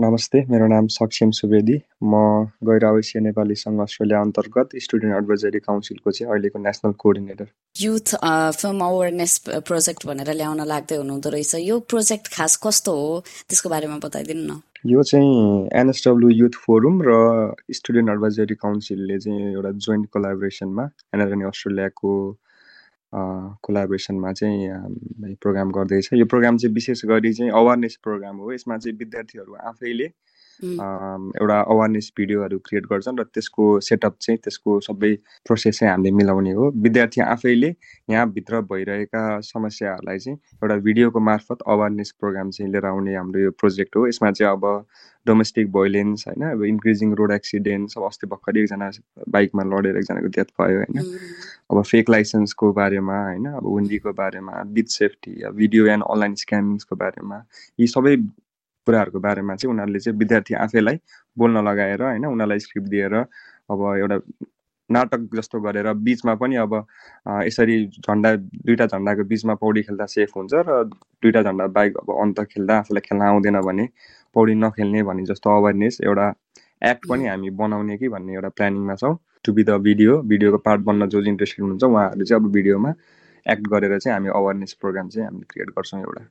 नमस्ते मेरो नाम सक्षम सुवेदी। म गैर आवासीय नेपाली सङ्घ अस्ट्रेलिया अन्तर्गत स्टुडेन्ट एडभाइजरी काउन्सिलको चाहिँ अहिलेको national coordinator. Youth film awareness project भनेर ल्याउन लाग्दै हुनुहुँदो रहेछ। यो प्रोजेक्ट खास कस्तो हो? त्यसको बारेमा बताइदिनु न। यो चाहिँ एनएसडब्ल्यु युथ फोरम र स्टुडेन्ट एडभाइजरी काउन्सिलले चाहिँ एउटा जोइन्ट कोलाबोरेसनमा एनआरएन अस्ट्रेलियाको कोलाबोरेसनमा चाहिँ प्रोग्राम गर्दैछ। यो प्रोग्राम चाहिँ विशेष गरी चाहिँ अवेरनेस प्रोग्राम हो। यसमा चाहिँ विद्यार्थीहरू आफैले एउटा अवेरनेस भिडियोहरू क्रिएट गर्छन् र त्यसको सेटअप चाहिँ त्यसको सबै प्रोसेस चाहिँ हामीले मिलाउने हो। विद्यार्थी आफैले यहाँभित्र भइरहेका समस्याहरूलाई चाहिँ एउटा भिडियोको मार्फत अवेरनेस प्रोग्राम चाहिँ लिएर आउने हाम्रो यो प्रोजेक्ट हो। यसमा चाहिँ अब डोमेस्टिक भोइलेन्स होइन अब इन्क्रिजिङ रोड एक्सिडेन्ट्स अब अस्ति भर्खरै एकजना बाइकमा लडेर एकजनाको डेथ भयो होइन। अब फेक लाइसेन्सको बारेमा होइन अब विन्डीको बारेमा beach safety video and online स्क्यामिङ्सको बारेमा यी सबै कुराहरूको बारेमा चाहिँ उनीहरूले चाहिँ विद्यार्थी आफैलाई बोल्न लगाएर होइन उनीहरूलाई स्क्रिप्ट दिएर अब एउटा नाटक जस्तो गरेर बिचमा पनि अब यसरी झन्डा दुईवटा झन्डाको बिचमा पौडी खेल्दा सेफ हुन्छ र दुईवटा झन्डा बाइक अब अन्त खेल्दा आफूलाई खेल्न आउँदैन भने पौडी नखेल्ने भन्ने जस्तो अवेरनेस एउटा एक्ट पनि हामी बनाउने कि भन्ने एउटा प्लानिङमा छौँ। टु बी द भिडियो भिडियोको पार्ट बन्न जो इन्ट्रेस्टेड हुनुहुन्छ उहाँहरूले चाहिँ अब भिडियोमा एक्ट गरेर चाहिँ हामी अवेरनेस प्रोग्राम चाहिँ हामी क्रिएट गर्छौँ एउटा।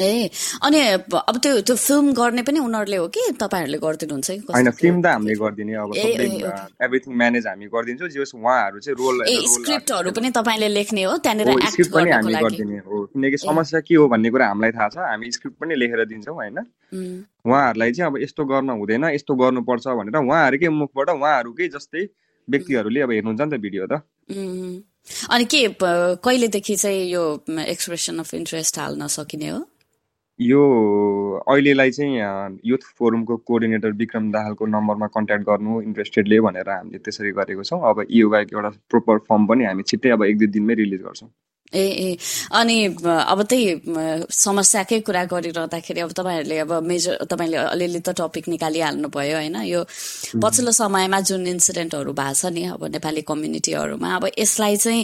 ए अनि अब त्यो त्यो फिल्म गर्ने पनि उनीहरूले हो कि? तपाईँहरूले गरिदिनुहुन्छ होइन फिल्म त हामीले गरिदिने अब एभ्रिथिङ म्यानेज हामी गरिदिन्छौँ जे उहाँहरू चाहिँ रोल ए स्क्रिप्टहरू पनि तपाईँले लेख्ने हो त्यहाँनिर स्क्रिप्ट पनि हामी गरिदिने हो किनकि समस्या के हो भन्ने कुरा हामीलाई थाहा छ हामी स्क्रिप्ट पनि लेखेर दिन्छौँ होइन? उहाँहरूलाई चाहिँ अब यस्तो गर्न हुँदैन यस्तो गर्नुपर्छ भनेर उहाँहरूकै मुखबाट उहाँहरूकै जस्तै व्यक्तिहरूले अब हेर्नुहुन्छ नि त भिडियो त। अनि के कहिलेदेखि चाहिँ यो एक्सप्रेसन अफ इन्ट्रेस्ट हाल्न सकिने हो? यो अहिलेलाई चाहिँ युथ फोरमको कोअर्डिनेटर विक्रम दाहालको नम्बरमा कन्ट्याक्ट गर्नु इन्ट्रेस्टेडले भनेर हामीले त्यसरी गरेको छौँ। अब यो बाहेक एउटा प्रोपर फर्म पनि हामी छिट्टै अब एक दुई दिनमै रिलिज गर्छौँ। ए ए अनि अब त्यही समस्याकै कुरा गरिरहँदाखेरि अब तपाईँहरूले अब मेजर तपाईँले अलिअलि त टपिक निकालिहाल्नु भयो होइन? यो पछिल्लो समयमा जुन इन्सिडेन्टहरू भएको छ नि अब नेपाली कम्युनिटीहरूमा अब यसलाई चाहिँ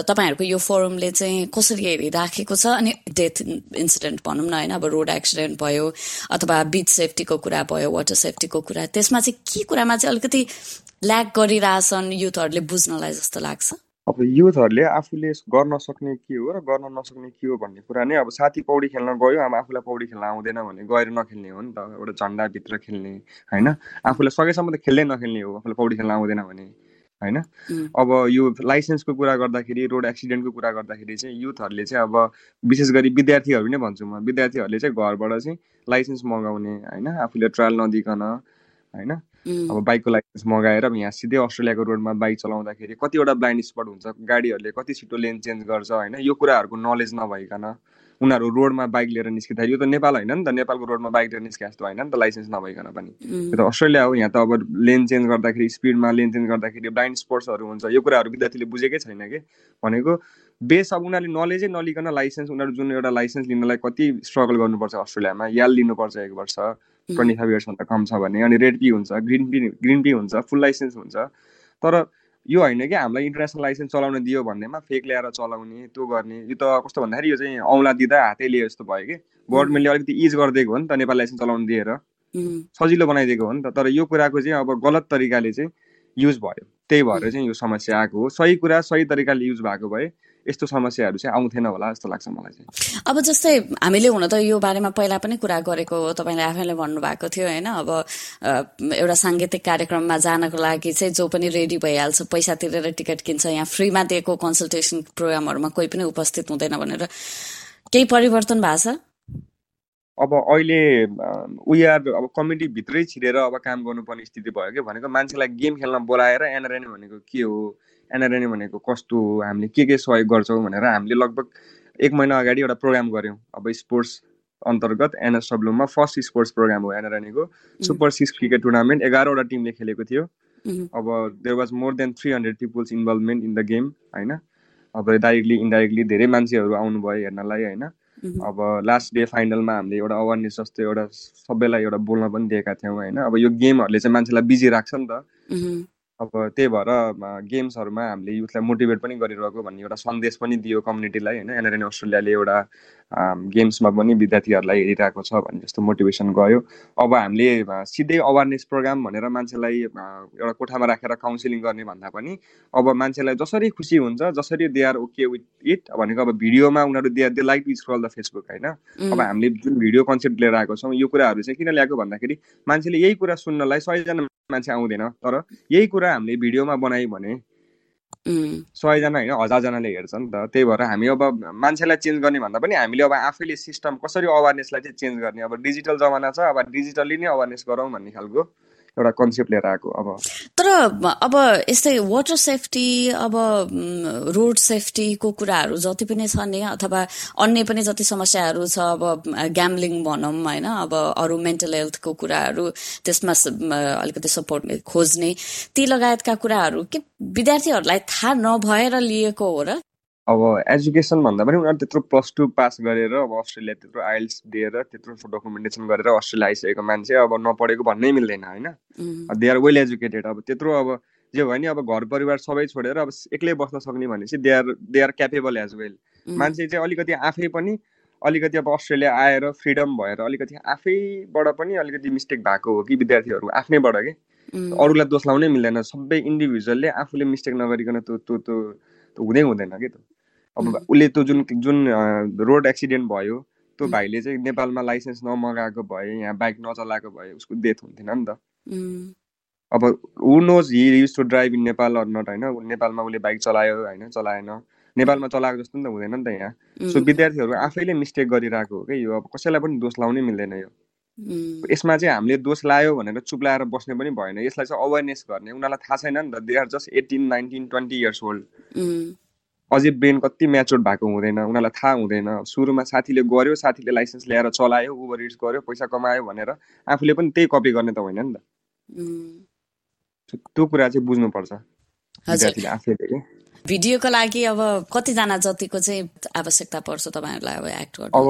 तपाईँहरूको यो फोरमले चाहिँ कसरी हेरिराखेको छ? अनि डेथ इन्सिडेन्ट भनौँ न होइन? अब रोड एक्सिडेन्ट भयो अथवा बिच सेफ्टीको कुरा भयो वाटर सेफ्टीको कुरा त्यसमा चाहिँ के कुरामा चाहिँ अलिकति ल्याक गरिरहेछन् युथहरूले बुझ्नलाई जस्तो लाग्छ? अब युथहरूले आफूले गर्न सक्ने के हो र गर्न नसक्ने के हो भन्ने कुरा नै अब साथी पौडी खेल्न गयो अब आफूलाई पौडी खेल्न आउँदैन भने गएर नखेल्ने हो नि त एउटा झन्डाभित्र खेल्ने होइन? आफूलाई सकेसम्म त खेल्दै नखेल्ने हो आफूलाई पौडी खेल्न आउँदैन भने होइन? अब यो लाइसेन्सको कुरा गर्दाखेरि रोड एक्सिडेन्टको कुरा गर्दाखेरि चाहिँ युथहरूले चाहिँ अब विशेष गरी विद्यार्थीहरू नै भन्छु म विद्यार्थीहरूले चाहिँ घरबाट चाहिँ लाइसेन्स मगाउने होइन? आफूले ट्रायल नदिकन होइन? अब बाइकको लाइसेन्स मगाएर यहाँ सिधै अस्ट्रेलियाको रोडमा बाइक चलाउँदाखेरि कतिवटा ब्लाइन्ड स्पट हुन्छ गाडीहरूले कति छिटो लेन चेन्ज गर्छ होइन यो कुराहरूको नलेज नभइकन उनीहरू रोडमा बाइक लिएर निस्किँदाखेरि यो त नेपाल होइन नि त नेपालको रोडमा बाइक लिएर निस्के जस्तो होइन नि त लाइसेन्स नभइकन पनि। यो त अस्ट्रेलिया हो यहाँ त अब लेन चेन्ज गर्दाखेरि स्पिडमा लेन चेन्ज गर्दाखेरि ब्लाइन्ड स्पोर्ट्सहरू हुन्छ यो कुराहरू विद्यार्थीले बुझेकै छैन कि? भनेको बेस अब उनीहरूले नलेजै नलिकन लाइसेन्स उनीहरू जुन एउटा लाइसेन्स लिनलाई कति स्ट्रगल गर्नुपर्छ अस्ट्रेलियामा याल लिनुपर्छ एक वर्ष। ट्वेन्टी फाइभ इयर्सभन्दा कम छ भने अनि रेड पी हुन्छ ग्रिन पी ग्रिन पी हुन्छ फुल लाइसेन्स हुन्छ। तर यो होइन कि हामीलाई इन्टरनेसनल लाइसेन्स चलाउन दियो भन्नेमा फेक ल्याएर चलाउने त्यो गर्ने। यो त कस्तो भन्दाखेरि यो चाहिँ औँला दिँदा हातै लियो जस्तो भयो कि। गभर्मेन्टले अलिकति इज गरिदिएको हो नि त नेपाल लाइसेन्स चलाउनु दिएर। सजिलो बनाइदिएको हो नि त। तर यो कुराको चाहिँ अब गलत तरिकाले चाहिँ युज भयो। त्यही भएर चाहिँ यो समस्या आएको हो। सही कुरा सही तरिकाले युज भएको भए यस्तो समस्याहरू चाहिँ आउँथेन होला जस्तो लाग्छ मलाई चाहिँ। अब जस्तै हामीले हुन त यो बारेमा पहिला पनि कुरा गरेको हो तपाईँले आफैले भन्नुभएको थियो होइन। अब एउटा साङ्गीतिक कार्यक्रममा जानको लागि चाहिँ जो पनि रेडी भइहाल्छ पैसा तिरेर टिकट किन्छ यहाँ फ्रीमा दिएको कन्सल्टेसन प्रोग्रामहरूमा कोही पनि उपस्थित हुँदैन भनेर। केही परिवर्तन भएको छ? अब अहिले उयार अब कमिटीभित्रै छिरेर अब काम गर्नुपर्ने स्थिति भयो कि भनेको मान्छेलाई गेम खेल्न बोलाएर एनआरएन भनेको के हो? एनआरएनए भनेको कस्तो हो? हामीले के के सहयोग गर्छौँ भनेर हामीले लगभग एक महिना अगाडि एउटा प्रोग्राम गऱ्यौँ। अब स्पोर्ट्स अन्तर्गत एनएसडब्ल्युमा फर्स्ट स्पोर्ट्स प्रोग्राम हो एनआरएनएको। सुपर सिक्स क्रिकेट टुर्नामेन्ट एघारवटा टिमले खेलेको थियो। अब there was more than three hundred people's involvement in the game होइन? अब डाइरेक्टली इन्डाइरेक्टली धेरै मान्छेहरू आउनुभयो हेर्नलाई होइन? अब लास्ट डे फाइनलमा हामीले एउटा अवेरनेस जस्तो एउटा सबैलाई एउटा बोल्न पनि दिएका थियौँ होइन। अब यो गेमहरूले चाहिँ मान्छेलाई बिजी राख्छ नि त। अब त्यही भएर गेम्सहरूमा हामीले युथलाई मोटिभेट पनि गरिरहेको भन्ने एउटा सन्देश पनि दियो कम्युनिटीलाई होइन। एनआरएन अस्ट्रेलियाले एउटा गेम्समा पनि विद्यार्थीहरूलाई हेरिरहेको छ भन्ने जस्तो मोटिभेसन गयो। अब हामीले सिधै अवेरनेस प्रोग्राम भनेर मान्छेलाई एउटा कोठामा राखेर काउन्सिलिङ गर्ने भन्दा पनि अब मान्छेलाई जसरी खुसी हुन्छ जसरी they are okay with it भनेको अब भिडियोमा उनीहरू they they like to scroll the Facebook होइन? अब हामीले जुन भिडियो कन्सेप्ट लिएर आएको छौँ यो कुराहरू चाहिँ किन ल्याएको भन्दाखेरि मान्छेले यही कुरा सुन्नलाई सयजना मान्छे आउँदैन तर यही कुरा हामीले भिडियोमा बनायौँ भने सयजना होइन हजारजनाले हेर्छ नि त। त्यही भएर हामी अब मान्छेलाई चेन्ज गर्ने भन्दा पनि हामीले अब आफैले सिस्टम कसरी अवेरनेसलाई चाहिँ चेन्ज गर्ने? अब डिजिटल जमाना छ अब डिजिटली नै अवेरनेस गरौँ भन्ने खालको। एउटा कन्सेप्ट लिएर आएको अब। तर अब यस्तै वाटर सेफ्टी अब रोड सेफ्टीको कुराहरू जति पनि छ नि अथवा अन्य पनि जति समस्याहरू छ अब ग्याम्लिङ भनौँ होइन अब अरू मेन्टल हेल्थको कुराहरू त्यसमा अलिकति सपोर्ट खोज्ने ती लगायतका कुराहरू के विद्यार्थीहरूलाई थाहा नभएर लिएको हो र अब एजुकेसन भन्दा पनि उनीहरू त्यत्रो प्लस टू पास गरेर अब अस्ट्रेलिया त्यत्रो आइल्स दिएर त्यत्रो डकुमेन्टेसन गरेर अस्ट्रेलिया आइसकेको मान्छे अब नपढेको भन्नै मिल्दैन होइन? दे आर वेल एजुकेटेड अब त्यत्रो अब जे भयो नि अब घर परिवार सबै छोडेर अब एक्लै बस्न सक्ने भनेपछि they are they are capable as well मान्छे चाहिँ अलिकति आफै पनि अलिकति अब अस्ट्रेलिया आएर फ्रिडम भएर अलिकति आफैबाट पनि अलिकति मिस्टेक भएको हो कि विद्यार्थीहरू आफ्नैबाट कि? अरूलाई दोष लाउनै मिल्दैन सबै इन्डिभिजुअलले आफूले मिस्टेक नगरिकन त्यो त्यो त्यो हुँदै हुँदैन कि त? अब उसले त्यो जुन जुन रोड एक्सिडेन्ट भयो त्यो भाइले चाहिँ नेपालमा लाइसेन्स नमगाएको भए यहाँ बाइक नचलाएको भए उसको डेथ हुन्थेन नि त। अब who knows he used to drive in Nepal or not होइन? नेपालमा उसले बाइक चलायो होइन? चलाएन। नेपालमा चलाएको जस्तो नि त हुँदैन नि त यहाँ। सो विद्यार्थीहरू आफैले मिस्टेक गरिरहेको हो कि यो? अब कसैलाई पनि दोष लाउनै मिल्दैन यो। यसमा चाहिँ हामीले दोष लायो भनेर चुप लाएर बस्ने पनि भएन। यसलाई चाहिँ अवेरनेस गर्ने। उनीहरूलाई थाहा छैन नि त। They are just eighteen nineteen twenty years old अझै ब्रेन कति म्याचोर्ड भएको हुँदैन। उनीहरूलाई थाहा हुँदैन। सुरुमा साथीले गर्यो साथीले लाइसेन्स ल्याएर चलायो उबर इट्स गर्यो पैसा कमायो भनेर आफूले पनि त्यही कपी गर्ने त होइन नि त। त्यो कुरा चाहिँ बुझ्नुपर्छ। आफैले। भिडियोको लागि अब कतिजना जतिको चाहिँ आवश्यकता पर्छ तपाईँहरूलाई अब एक्ट गर्नु? अब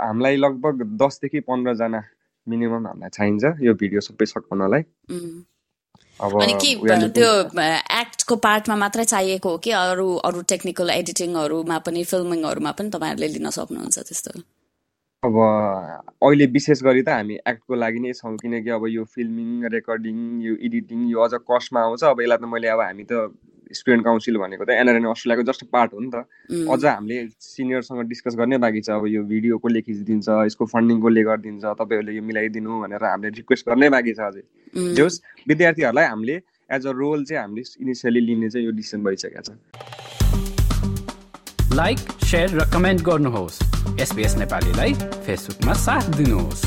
हामीलाई लगभग दसदेखि पन्ध्रजना मिनिमम हामीलाई चाहिन्छ यो भिडियो सबै सघाउनलाई। अनि के त्यो एक्टको पार्टमा मात्रै चाहिएको हो कि अरू अरू टेक्निकल एडिटिङहरूमा पनि फिल्मिङहरूमा पनि तपाईँहरूले लिन सक्नुहुन्छ त्यस्तो? अब अहिले विशेष गरी त हामी एक्टको लागि नै छौँ किनकि अब यो फिल्मिङ रेकर्डिङ यो एडिटिङ यो अझ कस्टमा आउँछ। अब यसलाई त मैले अब हामी त स्टुडेन्ट काउन्सिल भनेको त एनआरएन अस्ट्रेलियाको जस्ट पार्ट हो नि त। अझ हामीले सिनियरसँग डिस्कस गर्ने बाँकी छ। अब यो भिडियो कसले खिचिदिन्छ यसको फन्डिङ कसले गरिदिन्छ तपाईँहरूले यो मिलाइदिनु भनेर हामीले रिक्वेस्ट गर्नै बाँकी छ अझै। जे विद्यार्थीहरूलाई हामीले एज अ रोल चाहिँ हामीले इनिसियली लिने चाहिँ यो डिसिसन भइसकेको छ। लाइक सेयर र कमेन्ट गर्नुहोस्। एसपिएस नेपालीलाई फेसबुकमा साथ दिनुहोस्।